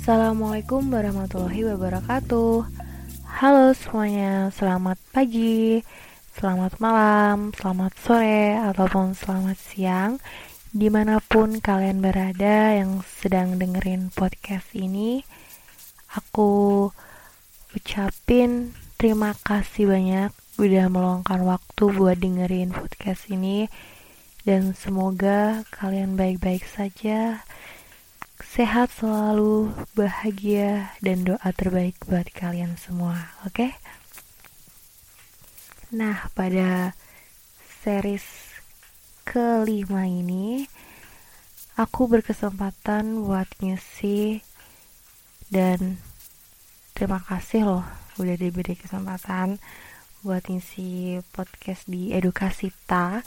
Assalamualaikum warahmatullahi wabarakatuh. Halo semuanya, selamat pagi, selamat malam, selamat sore, ataupun selamat siang. Di mana pun kalian berada yang sedang dengerin podcast ini Aku ucapin terima kasih banyak udah meluangkan waktu buat dengerin podcast ini. Dan semoga kalian baik-baik saja sehat selalu, bahagia, dan doa terbaik buat kalian semua, oke? Okay? Nah, pada series kelima ini, aku berkesempatan buat ngisi dan terima kasih loh udah diberi kesempatan buat ngisi podcast di Edukasita.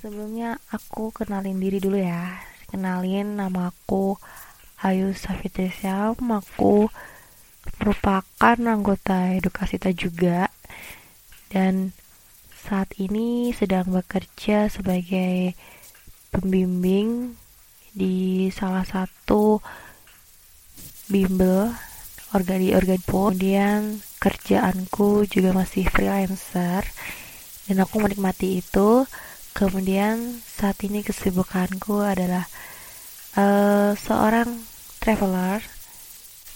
Sebelumnya aku kenalin diri dulu ya kenalin nama aku Ayu Safitrisya. Aku merupakan anggota Edukasita juga dan saat ini sedang bekerja sebagai pembimbing di salah satu bimbel organ organ kemudian kerjaanku juga masih freelancer. Dan aku menikmati itu Kemudian saat ini kesibukanku adalah uh, seorang traveler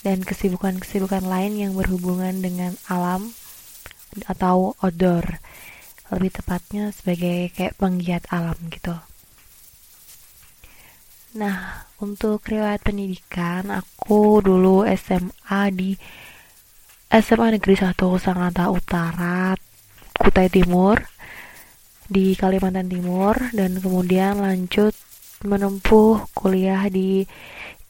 dan kesibukan-kesibukan lain yang berhubungan dengan alam atau outdoor. Lebih tepatnya sebagai kayak penggiat alam gitu. Nah, untuk riwayat pendidikan, aku dulu SMA di SMA Negeri 1 Sangatta Utara, Kutai Timur di Kalimantan Timur dan kemudian lanjut menempuh kuliah di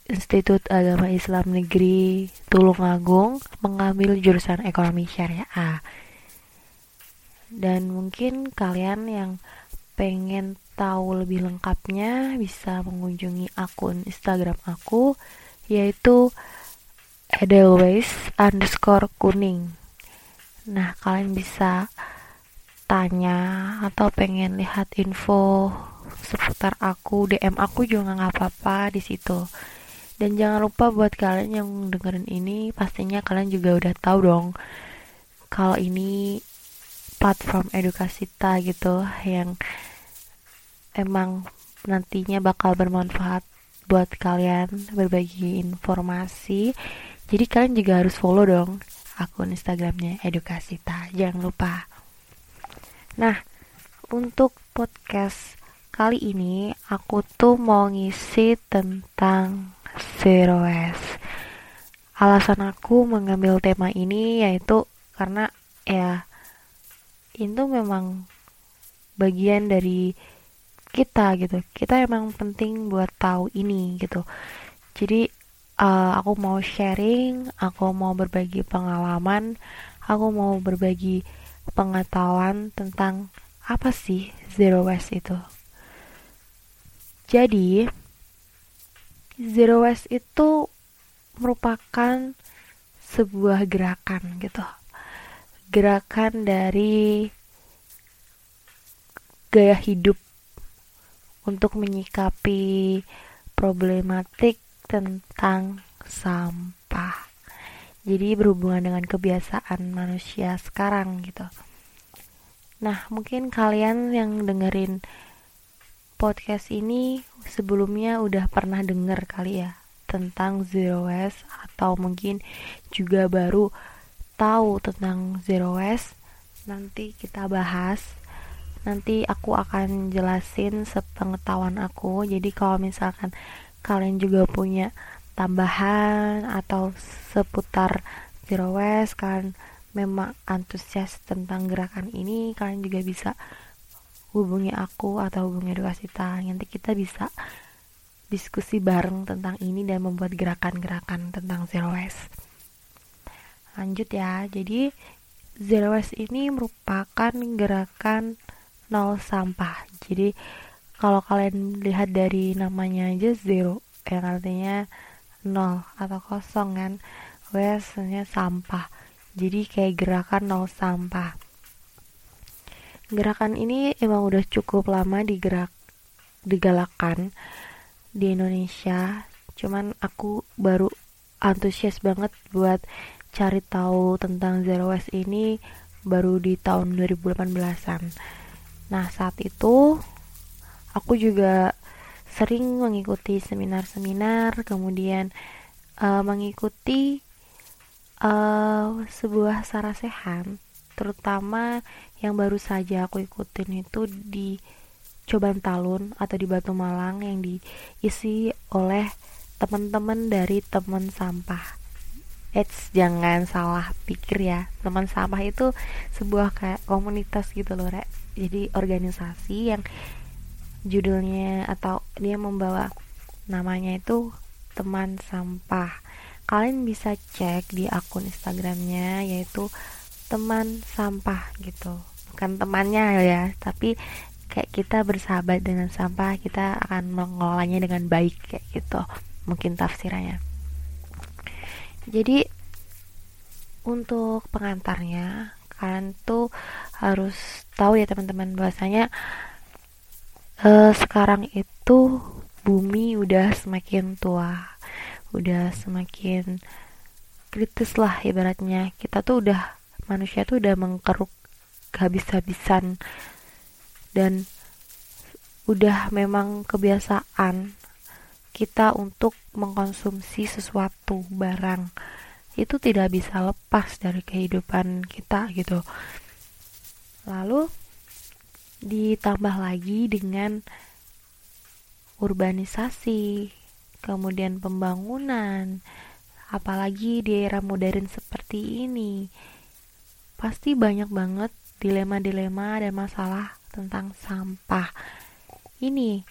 Institut Agama Islam Negeri Tulungagung mengambil jurusan ekonomi syariah. Dan mungkin kalian yang pengen tahu lebih lengkapnya bisa mengunjungi akun Instagram aku yaitu edelweiss underscore kuning. Nah kalian bisa tanya atau pengen lihat info seputar aku DM aku juga nggak apa-apa di situ. Dan jangan lupa buat kalian yang dengerin ini pastinya kalian juga udah tahu dong kalau ini platform edukasi ta gitu yang emang nantinya bakal bermanfaat buat kalian berbagi informasi. Jadi kalian juga harus follow dong akun instagramnya edukasita jangan lupa Nah, untuk podcast kali ini aku tuh mau ngisi tentang Zero Waste. Alasan aku mengambil tema ini yaitu karena ya itu memang bagian dari kita gitu. Kita emang penting buat tahu ini gitu. Jadi uh, aku mau sharing, aku mau berbagi pengalaman, aku mau berbagi pengetahuan tentang apa sih zero waste itu. Jadi, zero waste itu merupakan sebuah gerakan gitu. Gerakan dari gaya hidup untuk menyikapi problematik tentang sampah jadi berhubungan dengan kebiasaan manusia sekarang gitu. Nah mungkin kalian yang dengerin podcast ini sebelumnya udah pernah denger kali ya tentang zero waste atau mungkin juga baru tahu tentang zero waste. Nanti kita bahas. Nanti aku akan jelasin sepengetahuan aku. Jadi kalau misalkan kalian juga punya tambahan atau seputar zero waste kan memang antusias tentang gerakan ini kalian juga bisa hubungi aku atau hubungi Edukasita nanti kita bisa diskusi bareng tentang ini dan membuat gerakan-gerakan tentang zero waste. Lanjut ya jadi zero waste ini merupakan gerakan nol sampah. Jadi kalau kalian lihat dari namanya aja zero yang artinya nol atau kosong kan. Waste sampah. Jadi kayak gerakan nol sampah. Gerakan ini emang udah cukup lama digerak digalakan di Indonesia. Cuman aku baru antusias banget buat cari tahu tentang zero waste ini baru di tahun 2018an nah saat itu aku juga sering mengikuti seminar-seminar kemudian uh, mengikuti uh, sebuah sarasehan terutama yang baru saja aku ikutin itu di Coban Talun atau di Batu Malang yang diisi oleh teman-teman dari teman sampah. Eits, jangan salah pikir ya. Teman sampah itu sebuah kayak komunitas gitu loh, Rek. Jadi organisasi yang judulnya atau dia membawa namanya itu teman sampah. Kalian bisa cek di akun Instagramnya yaitu teman sampah gitu. Bukan temannya ya, tapi kayak kita bersahabat dengan sampah kita akan mengelolanya dengan baik kayak gitu mungkin tafsirannya jadi untuk pengantarnya kalian tuh harus tahu ya teman-teman bahwasanya uh, sekarang itu bumi udah semakin tua udah semakin kritis lah ibaratnya. Kita tuh udah manusia tuh udah mengkeruk habis-habisan dan udah memang kebiasaan kita untuk mengkonsumsi sesuatu barang. Itu tidak bisa lepas dari kehidupan kita gitu. Lalu ditambah lagi dengan urbanisasi kemudian pembangunan apalagi di era modern seperti ini pasti banyak banget dilema-dilema dan masalah tentang sampah. Ini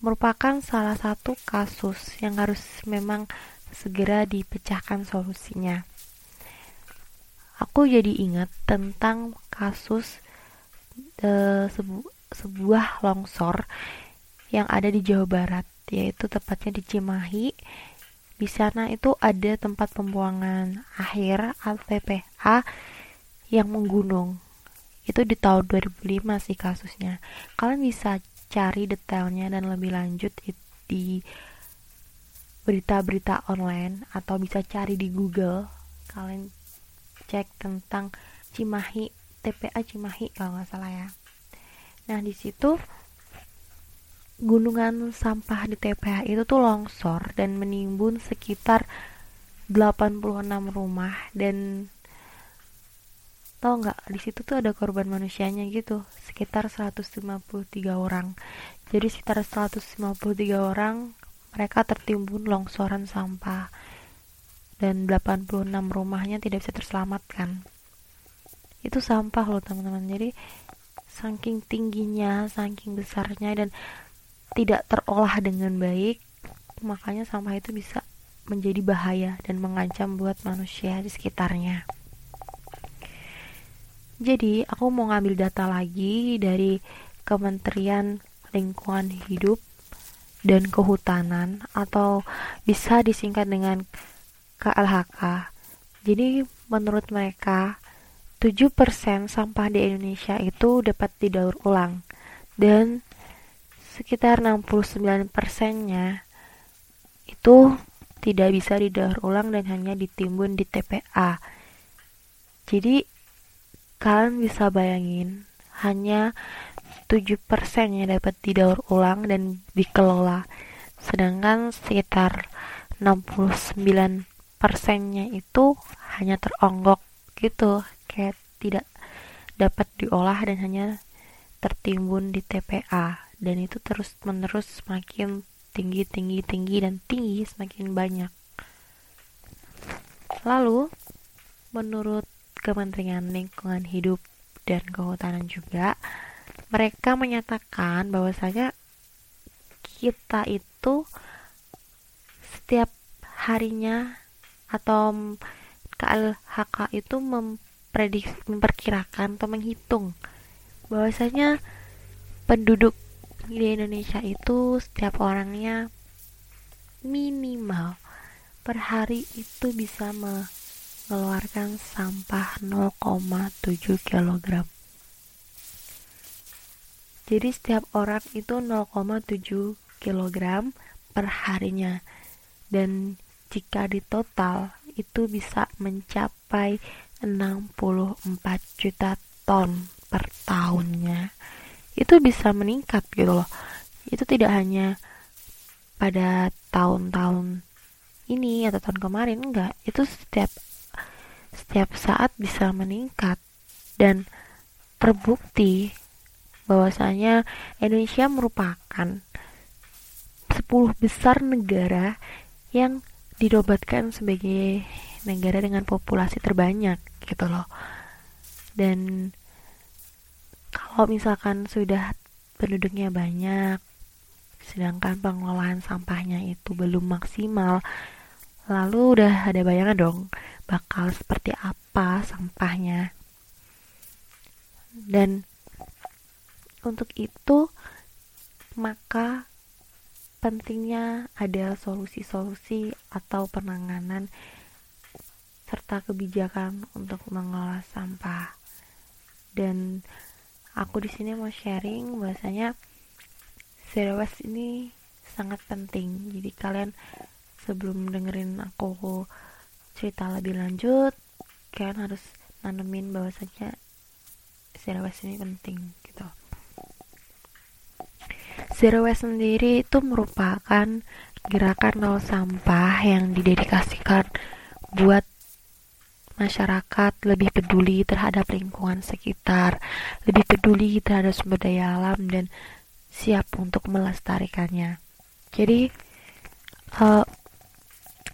merupakan salah satu kasus yang harus memang segera dipecahkan solusinya. Aku jadi ingat tentang kasus e, sebu sebuah longsor yang ada di Jawa Barat, yaitu tepatnya di Cimahi. Di sana itu ada tempat pembuangan akhir ATPA yang menggunung. Itu di tahun 2005 sih kasusnya. Kalian bisa cari detailnya dan lebih lanjut di berita-berita online atau bisa cari di Google. Kalian cek tentang Cimahi TPA Cimahi kalau nggak salah ya nah di situ gunungan sampah di TPA itu tuh longsor dan menimbun sekitar 86 rumah dan Tahu nggak di situ tuh ada korban manusianya gitu, sekitar 153 orang. Jadi sekitar 153 orang mereka tertimbun longsoran sampah dan 86 rumahnya tidak bisa terselamatkan. Itu sampah loh teman-teman. Jadi saking tingginya, saking besarnya dan tidak terolah dengan baik, makanya sampah itu bisa menjadi bahaya dan mengancam buat manusia di sekitarnya. Jadi, aku mau ngambil data lagi dari Kementerian Lingkungan Hidup dan Kehutanan atau bisa disingkat dengan KLHK. Jadi, menurut mereka 7% sampah di Indonesia itu dapat didaur ulang dan sekitar 69%-nya itu tidak bisa didaur ulang dan hanya ditimbun di TPA. Jadi Kalian bisa bayangin, hanya 7% yang dapat didaur ulang dan dikelola. Sedangkan sekitar 69 persennya itu hanya teronggok gitu, kayak tidak dapat diolah dan hanya tertimbun di TPA dan itu terus menerus semakin tinggi tinggi tinggi dan tinggi semakin banyak. Lalu menurut Kementerian Lingkungan Hidup dan Kehutanan juga mereka menyatakan bahwasanya kita itu setiap harinya atau KLHK itu memprediksi memperkirakan atau menghitung bahwasanya penduduk di Indonesia itu setiap orangnya minimal per hari itu bisa me mengeluarkan sampah 0,7 kg. Jadi setiap orang itu 0,7 kg per harinya. dan jika ditotal itu bisa mencapai 64 juta ton per tahunnya. Itu bisa meningkat gitu loh. Itu tidak hanya pada tahun-tahun ini atau tahun kemarin enggak. Itu setiap setiap saat bisa meningkat. Dan terbukti bahwasanya Indonesia merupakan 10 besar negara yang didobatkan sebagai negara dengan populasi terbanyak gitu loh. Dan kalau misalkan sudah penduduknya banyak sedangkan pengelolaan sampahnya itu belum maksimal lalu udah ada bayangan dong bakal seperti apa sampahnya. Dan untuk itu maka pentingnya ada solusi-solusi atau penanganan serta kebijakan untuk mengolah sampah. Dan aku di sini mau sharing bahasanya zero waste ini sangat penting. Jadi kalian sebelum dengerin aku cerita lebih lanjut, kalian harus nanemin bahwasanya zero waste ini penting gitu. Zero Waste sendiri itu merupakan gerakan nol sampah yang didedikasikan buat masyarakat lebih peduli terhadap lingkungan sekitar, lebih peduli terhadap sumber daya alam dan siap untuk melestarikannya. Jadi uh,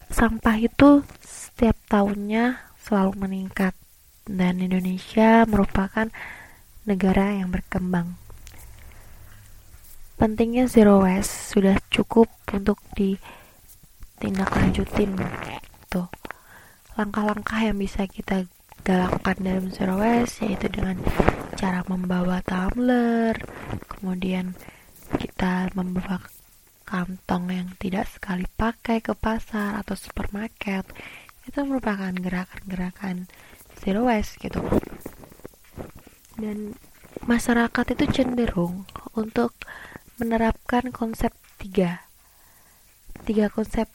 sampah itu setiap tahunnya selalu meningkat dan Indonesia merupakan negara yang berkembang pentingnya zero waste sudah cukup untuk ditindaklanjutin tuh langkah-langkah yang bisa kita galakkan dalam zero waste yaitu dengan cara membawa tumbler kemudian kita membawa kantong yang tidak sekali pakai ke pasar atau supermarket. Itu merupakan gerakan-gerakan zero waste gitu. Dan masyarakat itu cenderung untuk menerapkan konsep tiga. Tiga konsep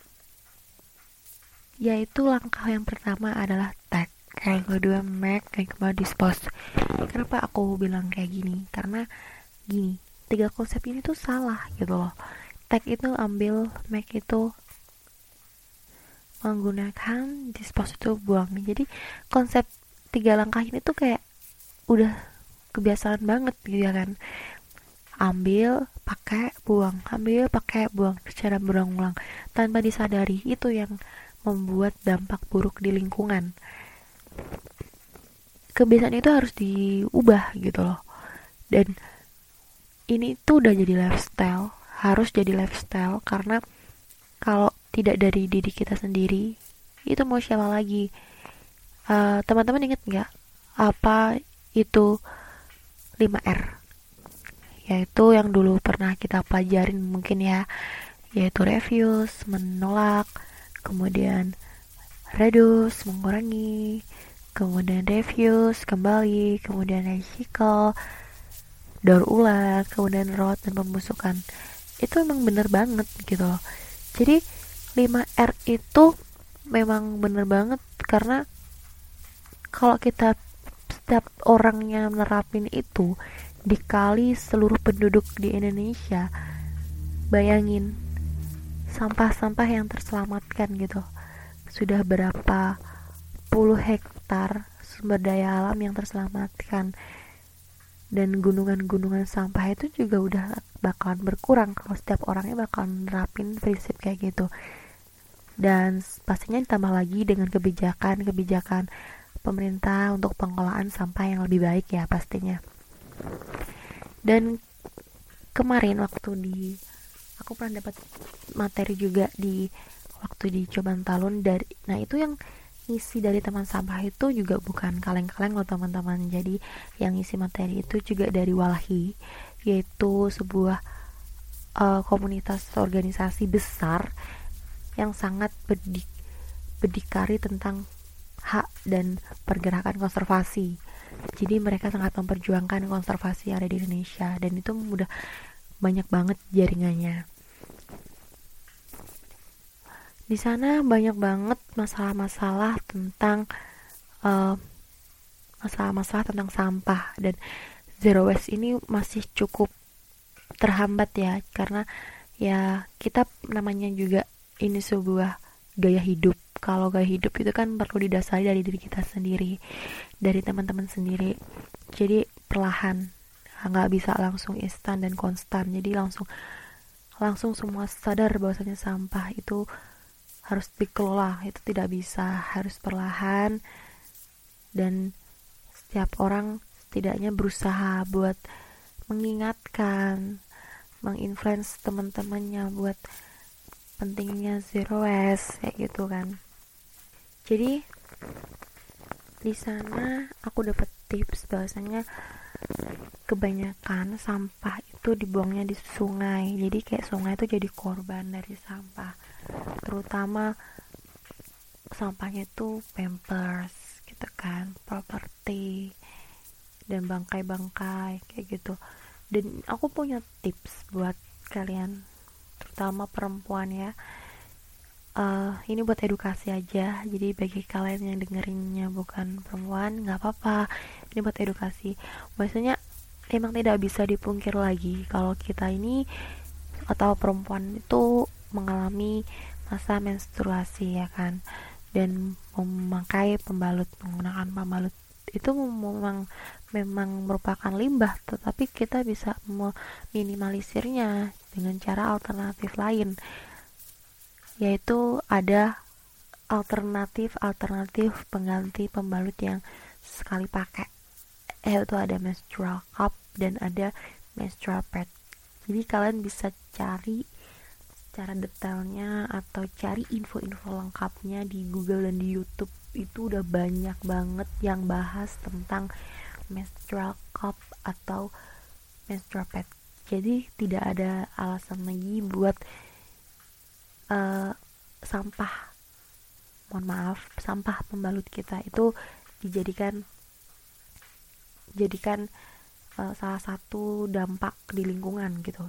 yaitu langkah yang pertama adalah tag. Yang kedua make. Yang kedua dispose. Kenapa aku bilang kayak gini? Karena gini tiga konsep ini tuh salah gitu loh. Tag itu ambil make itu menggunakan dispose itu buang. Jadi konsep tiga langkah ini tuh kayak udah kebiasaan banget gitu ya kan. Ambil pakai buang. Ambil pakai buang. Secara berulang-ulang. Tanpa disadari itu yang membuat dampak buruk di lingkungan. Kebiasaan itu harus diubah gitu loh. Dan ini tuh udah jadi lifestyle harus jadi lifestyle karena kalau tidak dari diri kita sendiri itu mau siapa lagi? Uh, teman-teman inget nggak apa itu 5R yaitu yang dulu pernah kita pelajarin mungkin ya yaitu refuse menolak kemudian reduce mengurangi. Kemudian refuse kembali. Kemudian recycle daur ulang. Kemudian road dan pembusukan. Itu emang bener banget gitu loh. Jadi 5R itu memang bener banget karena kalau kita setiap orangnya menerapin itu dikali seluruh penduduk di Indonesia bayangin sampah-sampah yang terselamatkan gitu. Sudah berapa puluh hektar sumber daya alam yang terselamatkan. Dan gunungan-gunungan sampah itu juga udah bakalan berkurang kalau setiap orangnya bakalan nerapin prinsip kayak gitu. Dan pastinya ditambah lagi dengan kebijakan-kebijakan pemerintah untuk pengelolaan sampah yang lebih baik ya pastinya. Dan kemarin waktu di aku pernah dapat materi juga di waktu di Coban Talun dari nah itu yang isi dari teman sampah itu juga bukan kaleng-kaleng loh teman-teman. Jadi yang isi materi itu juga dari Walhi yaitu sebuah uh, komunitas organisasi besar yang sangat bedik berdikari tentang hak dan pergerakan konservasi. Jadi mereka sangat memperjuangkan konservasi yang ada di Indonesia dan itu mudah banyak banget jaringannya. Di sana banyak banget masalah-masalah tentang masalah masalah-masalah tentang sampah. Dan zero waste ini masih cukup terhambat ya karena ya kita namanya juga ini sebuah gaya hidup. Kalau gaya hidup itu kan perlu didasari dari diri kita sendiri dari teman-teman sendiri. Jadi perlahan nggak bisa langsung instan dan konstan. Jadi langsung langsung semua sadar bahwasanya sampah itu harus dikelola itu tidak bisa harus perlahan. Dan setiap orang setidaknya berusaha buat mengingatkan menginfluence teman-temannya buat pentingnya zero waste kayak gitu kan. Jadi di sana aku dapat tips bahwasanya kebanyakan sampah itu dibuangnya di sungai. Jadi kayak sungai itu jadi korban dari sampah. Terutama sampahnya itu pampers gitu kan properti dan bangkai-bangkai kayak gitu. Dan aku punya tips buat kalian terutama perempuan ya uh, ini buat edukasi aja. Jadi bagi kalian yang dengerinnya bukan perempuan nggak apa-apa. Ini buat edukasi. Maksudnya emang tidak bisa dipungkir lagi kalau kita ini atau perempuan itu mengalami masa menstruasi ya kan? Dan memakai pembalut menggunakan pembalut itu memang memang merupakan limbah tetapi kita bisa meminimalisirnya dengan cara alternatif lain yaitu ada alternatif-alternatif pengganti pembalut yang sekali pakai. Yaitu ada menstrual cup dan ada menstrual pad. Jadi kalian bisa cari secara detailnya atau cari info-info lengkapnya di Google dan di YouTube. Itu udah banyak banget yang bahas tentang menstrual cup atau menstrual pad. Jadi tidak ada alasan lagi buat uh, sampah mohon maaf sampah pembalut kita itu dijadikan jadikan uh, salah satu dampak di lingkungan gitu.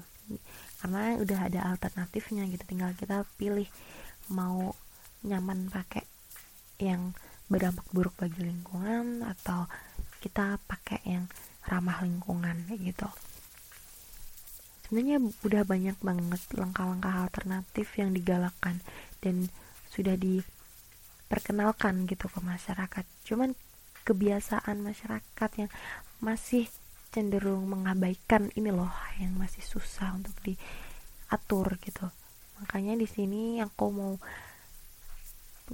Karena udah ada alternatifnya gitu tinggal kita pilih mau nyaman pakai yang berdampak buruk bagi lingkungan atau kita pakai yang ramah lingkungan kayak gitu sebenarnya udah banyak banget langkah-langkah alternatif yang digalakkan dan sudah diperkenalkan gitu ke masyarakat. Cuman kebiasaan masyarakat yang masih cenderung mengabaikan ini loh yang masih susah untuk diatur gitu. Makanya di sini aku mau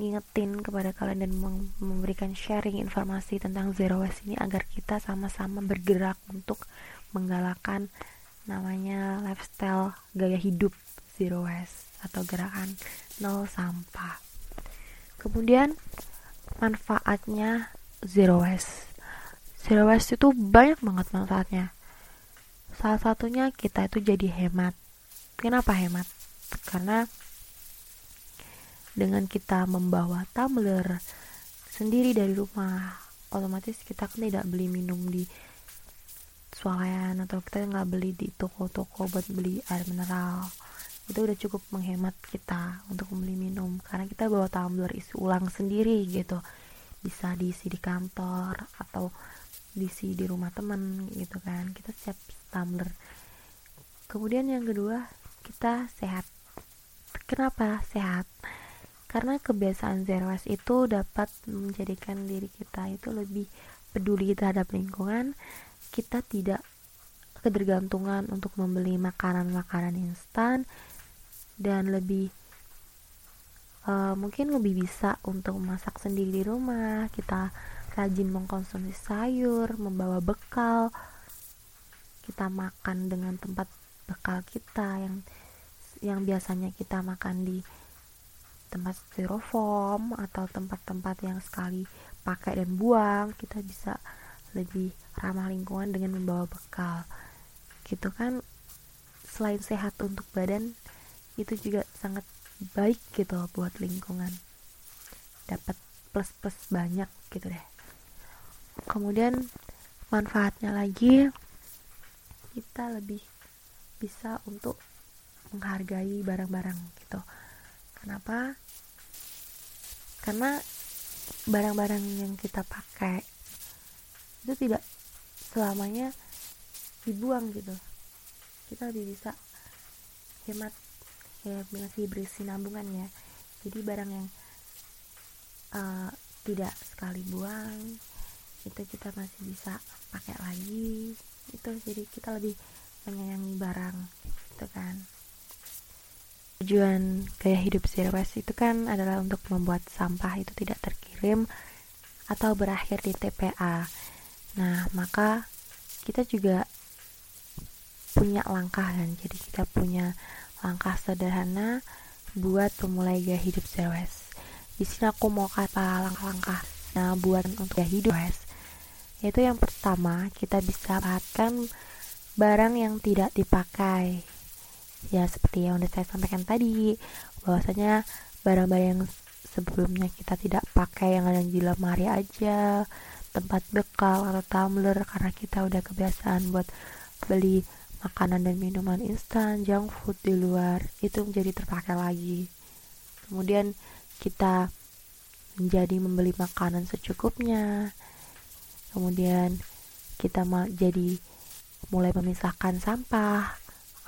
ngingetin kepada kalian dan memberikan sharing informasi tentang zero waste ini agar kita sama-sama bergerak untuk menggalakkan namanya lifestyle gaya hidup zero waste atau gerakan nol sampah. Kemudian manfaatnya zero waste. Zero waste itu banyak banget manfaatnya. Salah satunya kita itu jadi hemat. Kenapa hemat? Karena dengan kita membawa tumbler sendiri dari rumah otomatis kita kan tidak beli minum di swalayan atau kita nggak beli di toko-toko buat beli air mineral. Itu udah cukup menghemat kita untuk membeli minum. Karena kita bawa tumbler isi ulang sendiri gitu. Bisa diisi di kantor atau diisi di rumah teman gitu kan. Kita siap tumbler. Kemudian yang kedua kita sehat. Kenapa sehat? Karena kebiasaan zero waste itu dapat menjadikan diri kita itu lebih peduli terhadap lingkungan kita tidak ketergantungan untuk membeli makanan-makanan instan dan lebih uh, mungkin lebih bisa untuk masak sendiri di rumah. Kita rajin mengkonsumsi sayur membawa bekal. Kita makan dengan tempat bekal kita yang yang biasanya kita makan di tempat styrofoam atau tempat-tempat yang sekali pakai dan buang. Kita bisa lebih ramah lingkungan dengan membawa bekal. Gitu kan selain sehat untuk badan itu juga sangat baik gitu buat lingkungan. Dapat plus plus banyak gitu deh. Kemudian manfaatnya lagi kita lebih bisa untuk menghargai barang-barang gitu. Kenapa? Karena barang-barang yang kita pakai itu tidak selamanya dibuang gitu. Kita lebih bisa hemat ya masih berisi nabungan ya. Jadi barang yang uh, tidak sekali buang itu kita masih bisa pakai lagi. Itu jadi kita lebih menyayangi barang itu kan. Tujuan gaya hidup zero waste itu kan adalah untuk membuat sampah itu tidak terkirim atau berakhir di TPA nah maka kita juga punya langkah kan jadi kita punya langkah sederhana buat memulai gaya hidup waste di sini aku mau kata langkah-langkah nah buat untuk gaya hidup zero waste yaitu yang pertama kita bisa pakai barang yang tidak dipakai. Ya seperti yang udah saya sampaikan tadi bahwasanya barang-barang yang sebelumnya kita tidak pakai yang ada di lemari aja tempat bekal atau tumbler karena kita udah kebiasaan buat beli makanan dan minuman instan junk food di luar itu menjadi terpakai lagi. Kemudian kita menjadi membeli makanan secukupnya. Kemudian kita jadi mulai memisahkan sampah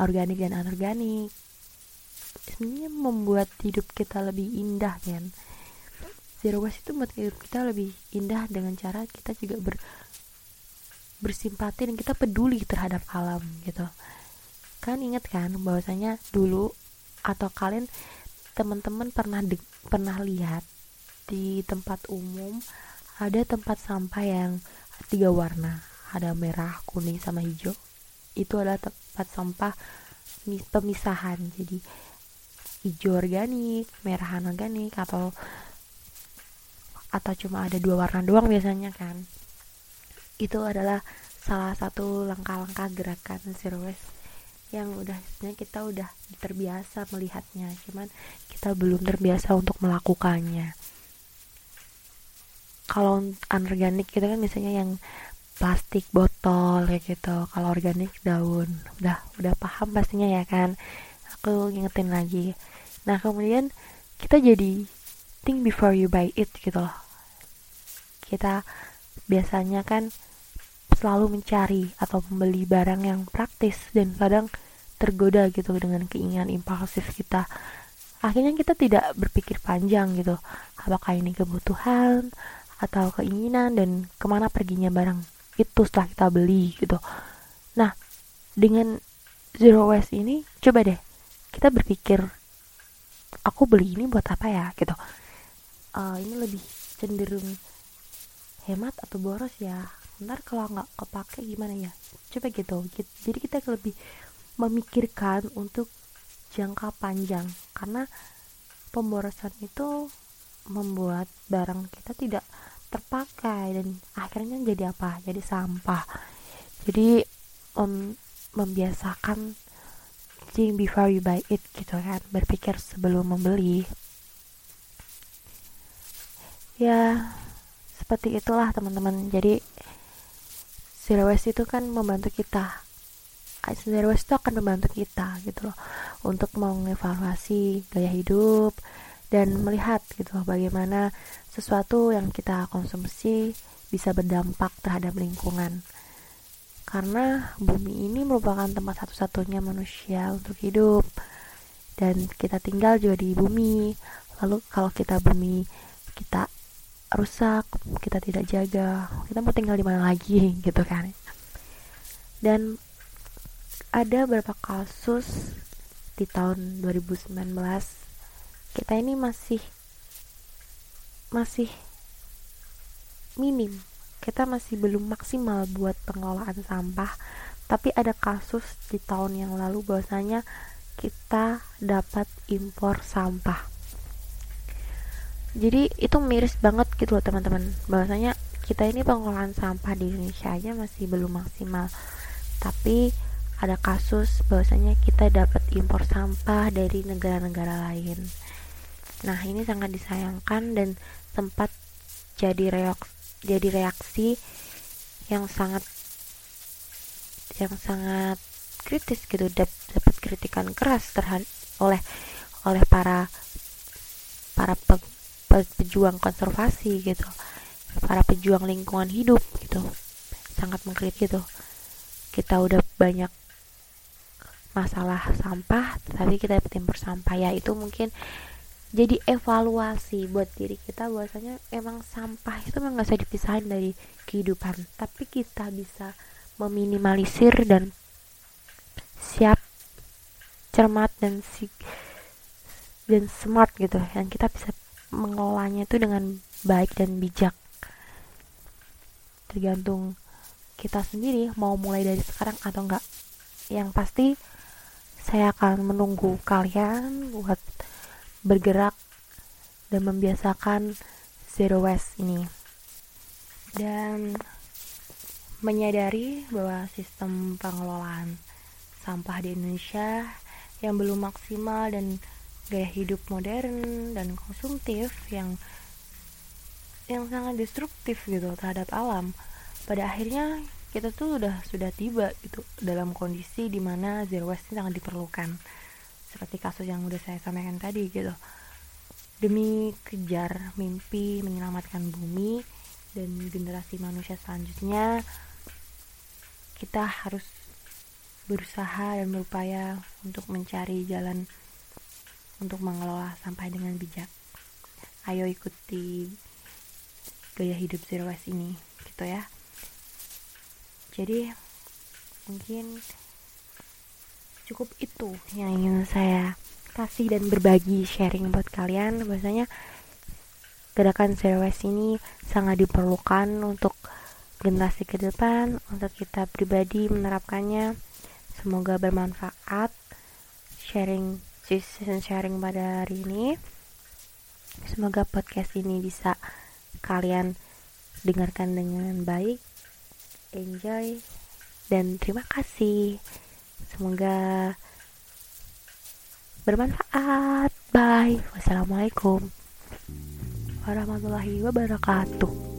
organik dan anorganik. Sebenarnya membuat hidup kita lebih indah kan zero waste itu membuat hidup kita lebih indah dengan cara kita juga ber bersimpati dan kita peduli terhadap alam gitu. Kan inget kan bahwasanya dulu atau kalian teman-teman pernah de- pernah lihat di tempat umum ada tempat sampah yang tiga warna ada merah kuning sama hijau. Itu adalah tempat sampah pemisahan. Jadi hijau organik merah organik atau atau cuma ada dua warna doang biasanya kan? Itu adalah salah satu langkah-langkah gerakan zero waste yang udah sebenarnya kita udah terbiasa melihatnya cuman kita belum terbiasa untuk melakukannya. Kalau anorganik itu kan misalnya yang plastik botol kayak gitu. Kalau organik daun udah udah paham pastinya ya kan? Aku ngingetin lagi. Nah kemudian kita jadi think before you buy it gitu loh. Kita biasanya kan selalu mencari atau membeli barang yang praktis dan kadang tergoda gitu dengan keinginan impulsif kita. Akhirnya kita tidak berpikir panjang gitu apakah ini kebutuhan atau keinginan dan ke mana perginya barang itu setelah kita beli gitu. Nah dengan zero waste ini coba deh kita berpikir aku beli ini buat apa ya? gitu uh, ini lebih cenderung hemat atau boros ya. Ntar kalau nggak kepake gimana ya? Coba gitu jadi kita lebih memikirkan untuk jangka panjang. Karena pemborosan itu membuat barang kita tidak terpakai dan akhirnya jadi apa? Jadi sampah. Jadi um, membiasakan think before you buy it gitu kan. Berpikir sebelum membeli ya seperti itulah teman-teman jadi zero waste itu kan membantu kita zero waste itu akan membantu kita gitu loh untuk mengevaluasi gaya hidup dan melihat gitu loh bagaimana sesuatu yang kita konsumsi bisa berdampak terhadap lingkungan. Karena bumi ini merupakan tempat satu-satunya manusia untuk hidup dan kita tinggal juga di bumi. Lalu kalau kita bumi kita rusak, kita tidak jaga, kita mau tinggal di mana lagi gitu kan. Dan ada beberapa kasus di tahun 2019 kita ini masih masih minim kita masih belum maksimal buat pengelolaan sampah tapi ada kasus di tahun yang lalu bahwasanya kita dapat impor sampah jadi itu miris banget gitu loh teman-teman. Bahwasanya kita ini pengelolaan sampah di Indonesia aja masih belum maksimal. Tapi ada kasus bahwasanya kita dapat impor sampah dari negara-negara lain. Nah ini sangat disayangkan dan sempat jadi reaksi jadi reaksi yang sangat yang sangat kritis gitu. Dapat kritikan keras terhadap oleh oleh para para pe, pejuang konservasi gitu. Para pejuang lingkungan hidup gitu. Sangat mengkritik gitu. Kita udah banyak masalah sampah tapi kita timur sampah ya itu mungkin jadi evaluasi buat diri kita bahwasanya emang sampah itu memang gak bisa dipisahin dari kehidupan. Tapi kita bisa meminimalisir dan siap cermat dan si dan smart gitu. Yang kita bisa mengelolanya itu dengan baik dan bijak. Tergantung kita sendiri mau mulai dari sekarang atau enggak. Yang pasti saya akan menunggu kalian buat bergerak dan membiasakan zero waste ini. Dan menyadari bahwa sistem pengelolaan sampah di Indonesia yang belum maksimal dan gaya hidup modern dan konsumtif yang yang sangat destruktif gitu terhadap alam. Pada akhirnya kita tuh udah sudah tiba gitu dalam kondisi di mana zero waste ini sangat diperlukan. Seperti kasus yang udah saya sampaikan tadi gitu. Demi kejar mimpi menyelamatkan bumi dan generasi manusia selanjutnya kita harus berusaha dan berupaya untuk mencari jalan untuk mengelola sampah dengan bijak. Ayo ikuti gaya hidup zero waste ini gitu ya. Jadi mungkin cukup itu yang ingin saya kasih dan berbagi sharing buat kalian. Bahwasanya gerakan zero waste ini sangat diperlukan untuk generasi ke depan untuk kita pribadi menerapkannya. Semoga bermanfaat sharing season sharing pada hari ini. Semoga podcast ini bisa kalian dengarkan dengan baik enjoy dan terima kasih. Semoga bermanfaat. Bye. Wassalamualaikum warahmatullahi wabarakatuh